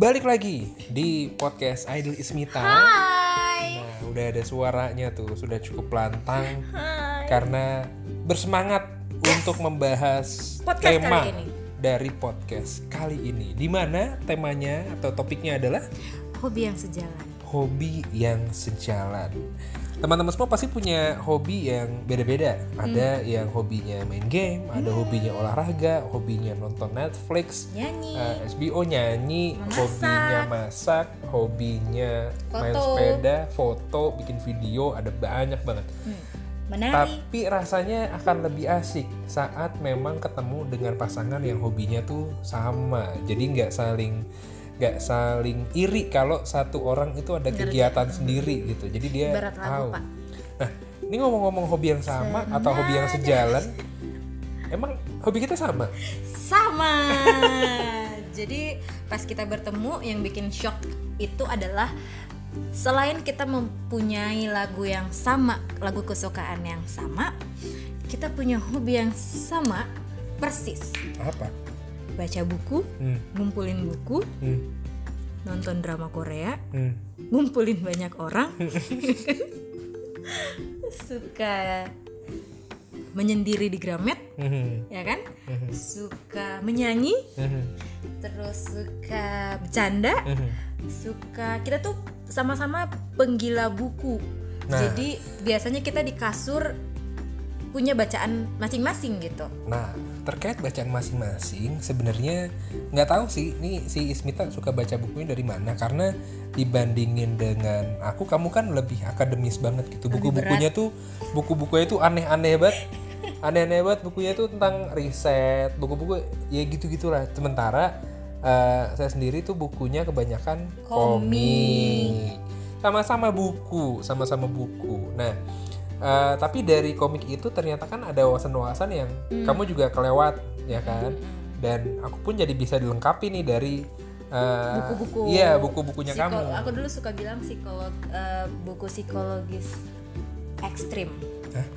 Balik lagi di podcast Idol Ismita. Hai. Nah, udah ada suaranya tuh, sudah cukup lantang Hai. karena bersemangat untuk membahas Podcast tema kali ini. dari podcast kali ini. Di mana temanya atau topiknya adalah Hobi yang sejalan. hobi yang sejalan. Teman-teman semua pasti punya hobi yang beda-beda. Ada yang hobinya main game, ada hobinya olahraga, hobinya nonton Netflix, Nyanyi. eh, SBO nyanyi, Memasak. hobinya masak, hobinya main Foto. sepeda, foto, bikin video, ada banyak banget. Hmm. Menari. Tapi rasanya akan lebih asik saat memang ketemu dengan pasangan yang hobinya tuh sama. Jadi nggak saling nggak saling iri kalau satu orang itu ada Ngerti. kegiatan sendiri gitu. Jadi dia tahu. Pak. Nah, ini ngomong-ngomong hobi yang sama atau hobi yang sejalan, emang hobi kita sama? Sama. Jadi pas kita bertemu yang bikin shock itu adalah selain kita mempunyai lagu yang sama, lagu kesukaan yang sama, kita punya hobi yang sama persis. Apa? Baca buku, Hmm, ngumpulin buku, hmm, nonton drama Korea, hmm. ngumpulin banyak orang suka menyendiri di Gramet Hmm, ya kan Mhm. suka menyanyi hmm, terus suka bercanda hmm. suka kita tuh sama-sama penggila buku Nah. jadi biasanya kita di kasur punya bacaan masing-masing gitu Nah, terkait bacaan masing-masing, sebenarnya nggak tahu sih, nih si Ismita suka baca bukunya dari mana? Karena dibandingin dengan aku, kamu kan lebih akademis banget gitu. Buku-bukunya tuh, buku-bukunya tuh aneh-aneh banget, aneh-aneh banget. Bukunya tuh tentang riset, buku-buku ya gitu-gitulah. Sementara eh, saya sendiri tuh bukunya kebanyakan komik, sama-sama buku, sama-sama buku. Nah. Eh, tapi dari komik itu ternyata kan ada wawasan-wawasan yang kamu juga kelewat ya kan? Dan aku pun jadi bisa dilengkapi nih dari eh, buku-buku. iya buku-bukunya kamu. aku dulu suka bilang psikolog eh, buku psikologis ekstrim. Hah?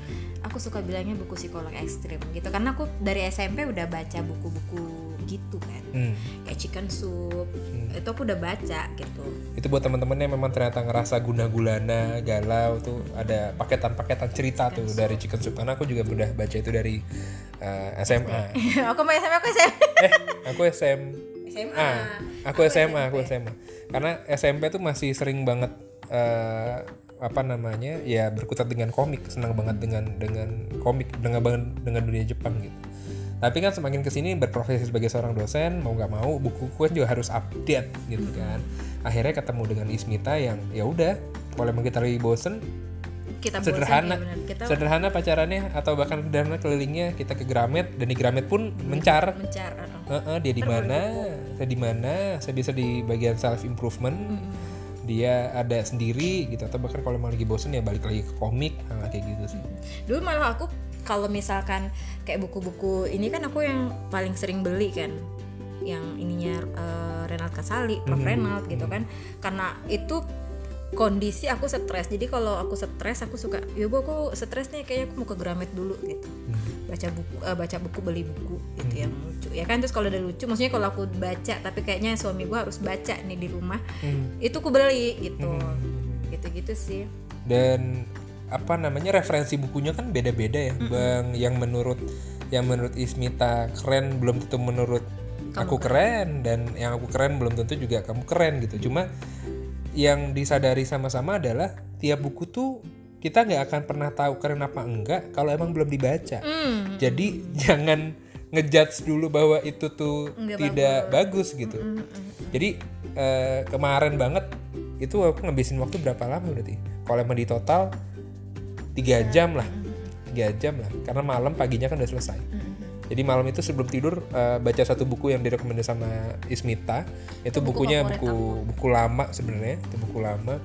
Aku suka bilangnya buku psikolog ekstrim gitu karena aku dari SMP udah baca buku-buku gitu kan Hmm, kayak chicken soup itu aku udah baca gitu itu buat teman-teman yang memang ternyata ngerasa guna gulana galau tuh ada paketan-paketan cerita tuh dari chicken soup karena aku juga udah baca itu dari eh, SMA aku mau SMP aku SMP eh aku SM SMA Ah, aku SMA, aku SMA. Karena SMP tuh masih sering banget eh, apa namanya? Ya berkutat dengan komik, senang banget dengan dengan komik, dengan banget dengan dunia Jepang gitu. Tapi kan semakin ke sini berprofesi sebagai seorang dosen, mau nggak mau buku kan juga harus update gitu kan. Akhirnya ketemu dengan Ismita yang ya udah, kalau emang kita lagi bosen, kita sederhana, ya bener. kita sederhana pacarannya atau bahkan sederhana kelilingnya kita ke Gramet dan di Gramet pun mencar mencar uh, uh. Dia di mana? Saya di mana? Saya bisa di bagian self improvement. Dia ada sendiri gitu atau bahkan kalau emang lagi bosen ya balik lagi ke komik hal kayak gitu sih. dulu malah aku kalau misalkan kayak buku-buku ini kan aku yang paling sering beli kan yang ininya eh, Renald Kasali, Prof. Mhm. Renald gitu kan. Karena itu kondisi aku stres. Jadi kalau aku stres aku suka ya bu aku stres nih kayaknya aku mau ke Gramet dulu gitu baca buku eh, baca buku beli buku gitu yang lucu ya kan terus kalau udah lucu maksudnya kalau aku baca tapi kayaknya suami gua harus baca nih di rumah Hmm. itu aku beli gitu Hmm. gitu-gitu sih Dan apa namanya referensi bukunya kan beda-beda ya, Bang. Yang menurut yang menurut Ismita keren belum tentu menurut aku keren dan yang aku keren belum tentu juga kamu keren gitu. Cuma yang disadari sama-sama adalah tiap buku tuh kita nggak akan pernah tahu keren apa enggak kalau emang belum dibaca. Hmm. Jadi jangan ngejudge dulu bahwa itu tuh Nggak tidak bagus, gitu. Jadi eh, kemarin banget itu aku ngabisin waktu berapa lama berarti? Kalau emang di total tiga jam lah, tiga jam lah. Karena malam paginya kan udah selesai. Jadi malam itu sebelum tidur eh, baca satu buku yang direkomendasi sama Ismita. Itu, buku bukunya favorit buku buku lama sebenarnya, itu buku lama.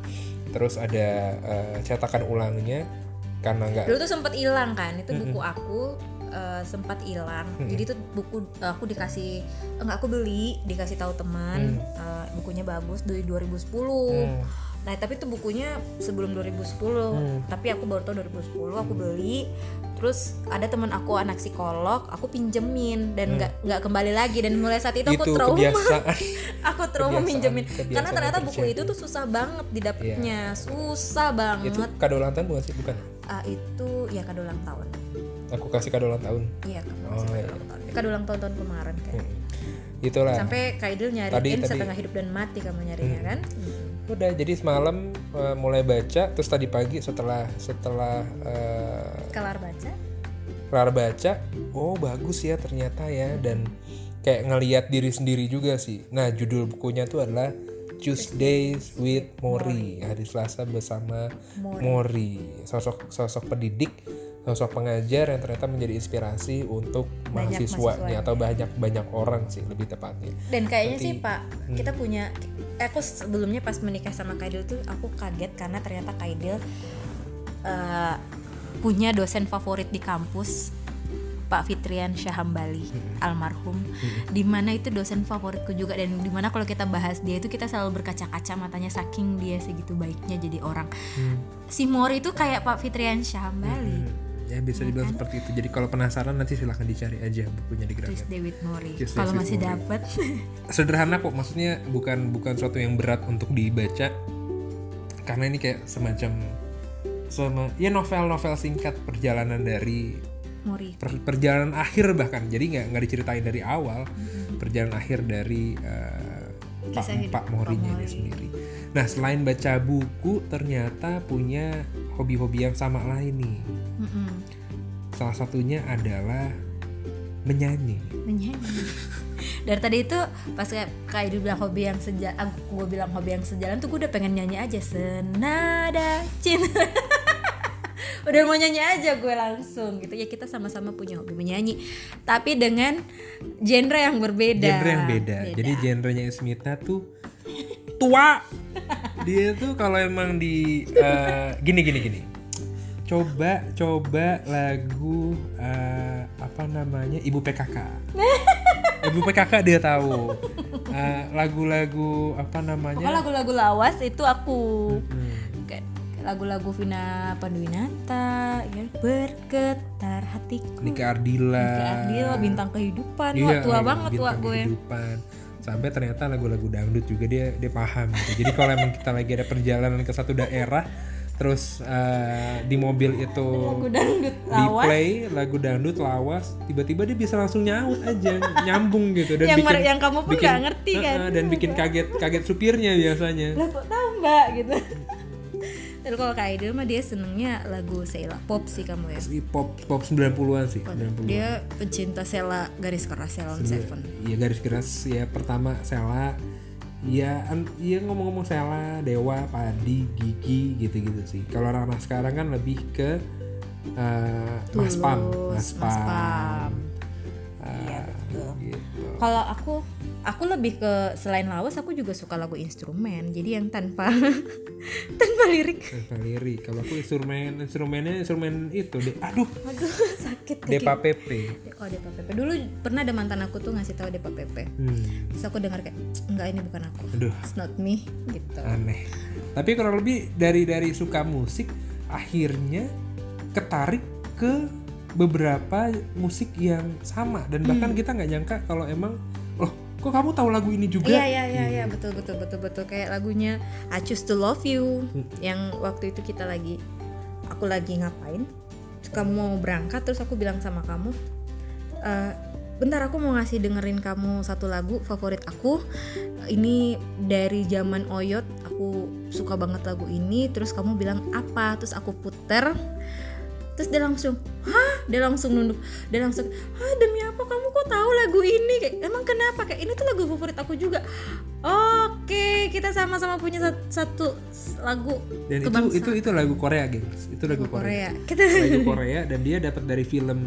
Terus ada eh, cetakan ulangnya karena nggak dulu tuh sempat hilang kan itu buku aku eh, sempat hilang. Jadi tuh buku aku dikasih enggak aku beli dikasih tahu teman eh, bukunya bagus dari 2010 Hmm. Nah, tapi itu bukunya sebelum 2010. Hmm. Tapi aku baru tahu 2010 aku beli. Terus ada teman aku anak psikolog, aku pinjemin dan nggak nggak kembali lagi dan mulai saat itu aku Hmm. itu trauma. kebiasaan aku trauma Kebiasaan- minjemin kebiasaan karena ternyata buku itu tuh susah banget didapetnya, Iya. susah banget. itu kado ulang tahun bukan sih bukan Ah, itu ya kado ulang tahun. Aku kasih kado ulang tahun Iya, kado, Oh, kado iya. ulang tahun. Kado ulang tahun tahun kemarin kan. Hmm. itulah Sampai Kaidil nyariin Tadi- tadi- setengah hidup dan mati kamu nyarinya kan? udah jadi semalam eh, mulai baca terus tadi pagi setelah setelah eh, Kelar baca? kelar baca oh bagus ya ternyata ya dan kayak ngeliat diri sendiri juga sih nah judul bukunya tuh adalah Tuesdays with Mori hari Selasa bersama Mori. Mori sosok sosok pendidik sosok pengajar yang ternyata menjadi inspirasi untuk Banyak mahasiswanya atau banyak banyak orang sih lebih tepatnya. Dan kayaknya Berarti- sih Pak, kita punya aku sebelumnya pas menikah sama Kaidil tuh aku kaget karena ternyata Kaidil eh, punya dosen favorit di kampus Pak Fitrian Syahambali almarhum. Di mana itu dosen favoritku juga dan di mana kalau kita bahas dia itu kita selalu berkaca-kaca matanya saking dia segitu baiknya jadi orang. Hmm. si Mori itu kayak Pak Fitrian Syahambali. Hmm. Ya bisa Iya dibilang kan? seperti itu. Jadi kalau penasaran nanti silahkan dicari aja bukunya di Gramet. With Mori. Kalau masih Mori. dapat sederhana kok maksudnya bukan bukan suatu yang berat untuk dibaca. Karena ini kayak semacam sama ya novel-novel singkat perjalanan dari Mori. per- perjalanan akhir bahkan. Jadi nggak nggak diceritain dari awal. Perjalanan akhir dari eh, Pak, Pak Morinya Pak ini Mori. sendiri. Nah selain baca buku ternyata punya hobi-hobi yang sama lain nih. Mm-mm. Salah satunya adalah menyanyi. menyanyi dari tadi itu pas kayak kayak bilang hobi yang sejalan gue bilang hobi yang sejalan tuh gue udah pengen nyanyi aja senada cinta udah mau nyanyi aja gue langsung gitu ya kita sama-sama punya hobi menyanyi tapi dengan genre yang berbeda Genre yang beda. Jadi genrenya Ismita tuh tua. Dia tuh kalau emang di eh, gini gini gini. Coba coba lagu eh, apa namanya Ibu PKK. Ibu PKK dia tahu. Eh, lagu-lagu apa namanya? pokoknya lagu-lagu lawas itu aku Hmm. lagu-lagu Vina Panduwinata ya bergetar hatiku Nika Ardila. Nika Ardila bintang kehidupan Iya, tua banget tua gue kehidupan. Sampai ternyata lagu-lagu dangdut juga dia dia paham gitu. Jadi kalau emang kita lagi ada perjalanan ke satu daerah terus eh, di mobil itu lagu dangdut di lawas. play lagu dangdut lawas tiba-tiba dia bisa langsung nyaut aja nyambung gitu. Dan yang, bikin yang kamu pun bikin- nggak ngerti kan? Heeh, dan bikin kaget kaget supirnya biasanya. Lah kok tahu mbak? Gitu Tapi kalau Kak Aidil mah dia senengnya lagu Sheila pop sih kamu ya Asli pop pop 90-an sih 90-an. dia pecinta Sheila garis keras Sheila on Seven Iya garis keras ya pertama Sela Iya, iya ngomong-ngomong Sela, Dewa, Padi, Gigi gitu-gitu sih. Kalau anak-anak sekarang kan lebih ke eh, Mas Pam, Tulus, Mas Mas Pam. Pam. Ah, Iya, betul. gitu. kalau aku aku lebih ke selain lawas aku juga suka lagu instrumen. Jadi yang tanpa tanpa lirik. Tanpa lirik. Kalau aku instrumen instrumennya instrumen itu deh. Aduh, aduh sakit. Depa PP. oh Depa Pepe dulu pernah ada mantan aku tuh ngasih tahu Depa Pepe Hmm, terus aku dengar kayak enggak ini bukan aku. Aduh, it's not me gitu. Aneh. Tapi kurang lebih dari dari suka musik akhirnya ketarik ke beberapa musik yang sama. Dan bahkan kita nggak nyangka kalau emang kok kamu tahu lagu ini juga? Iya iya iya iya. Betul betul betul betul. Kayak lagunya I Choose to Love You Hmm. yang waktu itu kita lagi aku lagi ngapain. Terus kamu mau berangkat terus aku bilang sama kamu "Eh, bentar aku mau ngasih dengerin kamu satu lagu favorit aku. Ini dari zaman Oyot aku suka banget lagu ini. Terus kamu bilang apa? Terus aku puter. Terus dia langsung hah? Dia langsung nunduk. Dia langsung hah demi apa kamu tahu lagu ini. Kayak emang kenapa? Kayak ini tuh lagu favorit aku juga. Oke kita sama-sama punya sat- satu, lagu dan itu itu itu lagu Korea gengs itu lagu, Korea. Korea. Kita lagu Korea dan dia dapat dari film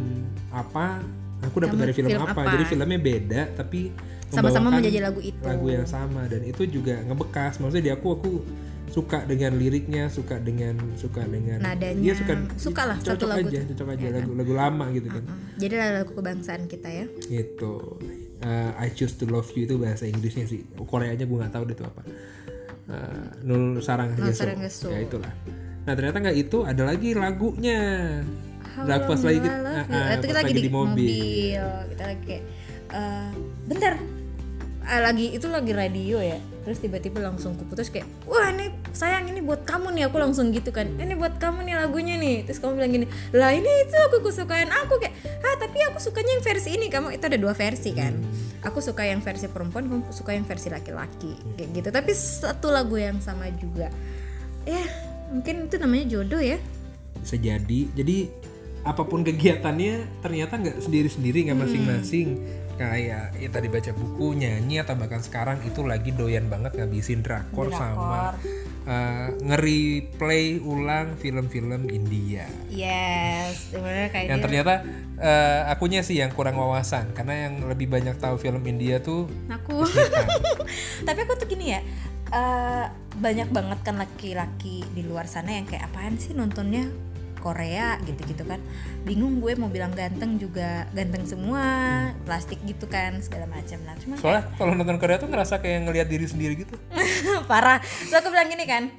apa? Aku dapat dari film, film apa. apa? jadi filmnya beda tapi sama-sama menjadi lagu itu. lagu yang sama dan itu juga ngebekas. Maksudnya di aku aku suka dengan liriknya suka dengan suka dengan Nadanya, Iya, suka suka lah satu cocok lagu aja cocok aja Ya kan? lagu lagu lama gitu kan Mm. jadi lagu kebangsaan kita ya gitu Uh, I choose to love you itu bahasa Inggrisnya sih Koreanya gue nggak tahu deh itu apa Eh, Nul Sarang Nul Geso. Saranggeso. Ya itulah. Nah ternyata nggak itu ada lagi lagunya. Nah, pas lagi kita, Love ah, you. ah, itu pas kita lagi di, mobil. mobil. kita lagi kayak eh, bentar lagi itu lagi radio ya. Terus tiba-tiba langsung kuputus kayak wah ini sayang ini buat kamu nih. Aku langsung gitu kan ini buat kamu nih lagunya nih. Terus kamu bilang gini lah ini itu aku kesukaan aku kayak ah tapi aku sukanya yang versi ini. Kamu itu ada dua versi kan. Aku suka yang versi perempuan kamu suka yang versi laki-laki kayak gitu. Tapi satu lagu yang sama juga. Ya mungkin itu namanya jodoh ya. Bisa jadi. Jadi apa pun kegiatannya ternyata nggak sendiri-sendiri nggak masing-masing kayak ya tadi baca buku nyanyi atau bahkan sekarang itu lagi doyan banget ngabisin drakor, sama uh, nge-replay ulang film-film India. Yes, kayak yang dia ternyata uh, akunya sih yang kurang wawasan karena yang lebih banyak tahu film India tuh aku. Tapi aku tuh gini ya, eh, banyak banget kan laki-laki di luar sana yang kayak apaan sih nontonnya Korea gitu-gitu kan. Bingung gue mau bilang ganteng juga ganteng semua, plastik gitu kan segala macam lah. Cuma soalnya kalau nonton Korea tuh ngerasa kayak ngelihat diri sendiri gitu parah. Terus aku bilang gini kan,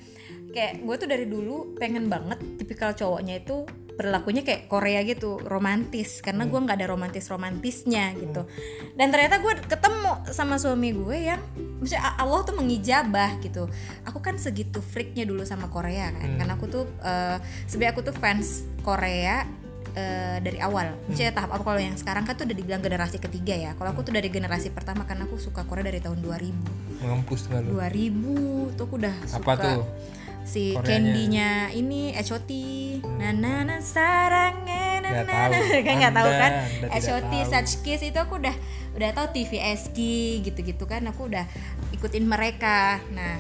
kayak gue tuh dari dulu pengen banget tipikal cowoknya itu perilakunya kayak Korea gitu romantis. Karena gue nggak ada romantis romantisnya gitu. Dan ternyata gue ketemu sama suami gue yang maksudnya Allah tuh mengijabah gitu. Aku kan segitu freaknya dulu sama Korea kan. Karena aku tuh eh, sebenarnya aku tuh fans Korea eh, dari awal. Maksudnya tahap aku kalau yang sekarang kan tuh udah dibilang generasi ketiga ya. Kalau aku tuh dari generasi pertama karena aku suka Korea dari tahun 2000 menghempus nggak lu. 2000 tuh aku udah suka apa tuh si candy-nya ini HOT na na na sarangnya na Nggak na tahu. na kan nggak tahu kan? Tahu. such kiss itu aku udah udah tahu TVSK gitu-gitu kan? Aku udah ikutin mereka. Nah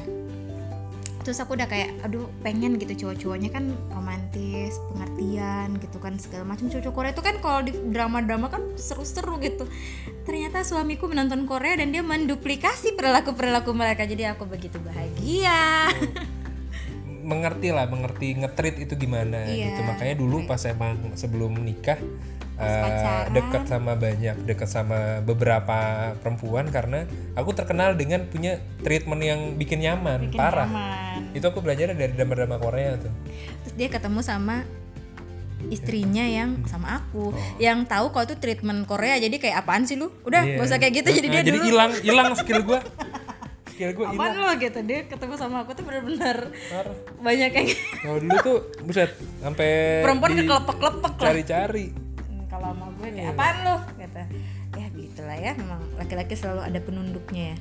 terus aku udah kayak aduh pengen gitu. Cowok-cowoknya kan romantis pengertian gitu kan segala macam. Cowok Korea itu kan kalau di drama-drama kan seru-seru gitu. Ternyata suamiku menonton Korea dan dia menduplikasi perilaku-perilaku mereka. Jadi aku begitu bahagia mengerti lah mengerti ngetrit itu gimana Iya. gitu makanya dulu pas emang sebelum nikah eh, pacaran. dekat sama banyak dekat sama beberapa perempuan karena aku terkenal dengan punya treatment yang bikin nyaman Bikin parah nyaman. itu aku belajar dari drama-drama Korea tuh terus dia ketemu sama istrinya yang sama aku yang tahu kalau itu treatment Korea jadi kayak apaan sih lu udah Iya. gak usah kayak gitu jadi Nah, dia jadi hilang hilang skill gua gua apaan lu gitu? Dia ketemu sama aku tuh bener-bener Parah. banyak yang kalau dulu tuh buset sampai perempuan di- kekelepek-kelepek lah. cari-cari. Hmm, kalau sama gue kayak apaan lu kata ya gitulah ya memang laki-laki selalu ada penunduknya ya.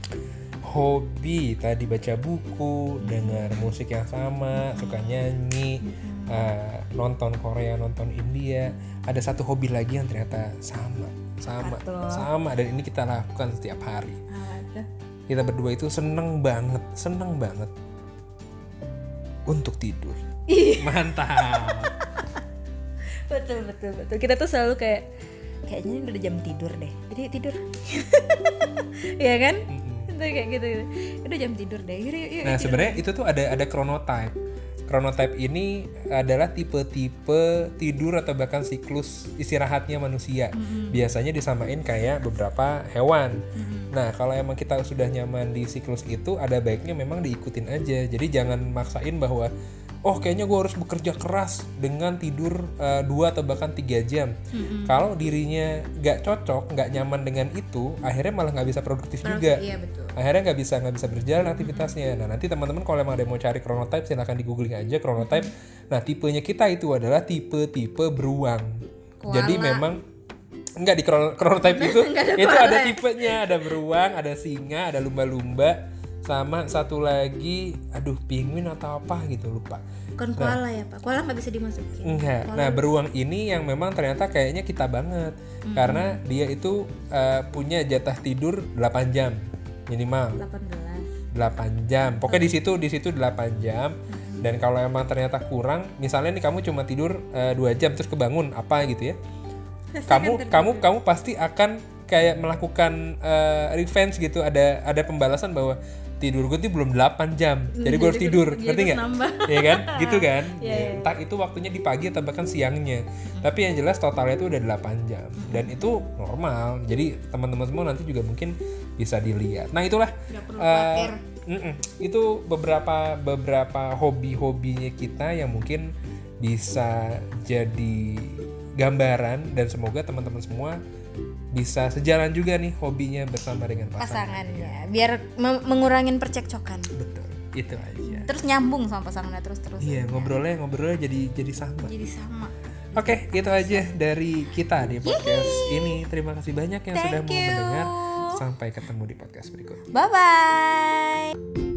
Hobi tadi baca buku dengar musik yang sama suka nyanyi eh, nonton Korea nonton India. Ada satu hobi lagi yang ternyata sama sama sama dan ini kita lakukan setiap hari. Kita berdua itu seneng banget seneng banget untuk tidur. Mantap. Betul betul betul. Kita tuh selalu kayak kayaknya ini udah jam tidur deh. Jadi tidur. Iya kan? Itu kayak gitu, gitu. udah jam tidur deh yuk, yuk, yuk, Nah sebenarnya itu tuh ada ada chronotype. Chronotype ini adalah tipe-tipe tidur atau bahkan siklus istirahatnya manusia. Biasanya disamain kayak beberapa hewan. Nah kalau emang kita sudah nyaman di siklus itu, ada baiknya memang diikutin aja. Jadi jangan maksain bahwa oh kayaknya gue harus bekerja keras dengan tidur eh, dua atau bahkan tiga jam. Kalau dirinya nggak cocok, nggak nyaman dengan itu, akhirnya malah nggak bisa produktif juga. Iya betul. Akhirnya nggak bisa nggak bisa berjalan aktivitasnya. Nah nanti teman-teman kalau emang ada yang mau cari chronotype silahkan di googling aja chronotype. Nah tipenya kita itu adalah tipe-tipe beruang. Jadi memang enggak di chrono- chronotype itu itu ada tipenya. Ada beruang ada singa ada lumba-lumba sama satu lagi aduh penguin atau apa gitu lupa bukan koala ya pak koala nggak bisa dimasukin Enggak. Nah, beruang ini yang memang ternyata kayaknya kita banget. Karena dia itu eh, punya jatah tidur 8 jam minimal. 18 8 jam. Pokoknya di situ di situ 8 jam. Dan kalau emang ternyata kurang, misalnya nih kamu cuma tidur 2 jam terus kebangun apa gitu ya. Kamu kamu kamu pasti akan kayak melakukan eh, revenge gitu, ada ada pembalasan bahwa tidur gue tuh belum 8 jam. Jadi gue harus tidur, ngerti nggak? Iya kan? Gitu kan? Iya, iya. Entah itu waktunya di pagi atau bahkan siangnya. Tapi yang jelas totalnya itu udah 8 jam. Dan itu normal. Jadi teman-teman semua nanti juga mungkin bisa dilihat. Nah, itulah eh, khawatir. Mm-mm. itu beberapa beberapa hobi-hobinya kita yang mungkin bisa jadi gambaran dan semoga teman-teman semua bisa sejalan juga nih hobinya bersama dengan pasangan. pasangannya biar me- mengurangin percekcokan Betul, itu aja. terus nyambung sama pasangannya terus terus Iya ngobrolnya ngobrolnya jadi jadi sama. jadi sama Oke, itu aja dari kita di podcast ini. Terima kasih banyak yang sudah Thank mau you. mendengar. Sampai ketemu di podcast berikutnya. bye bye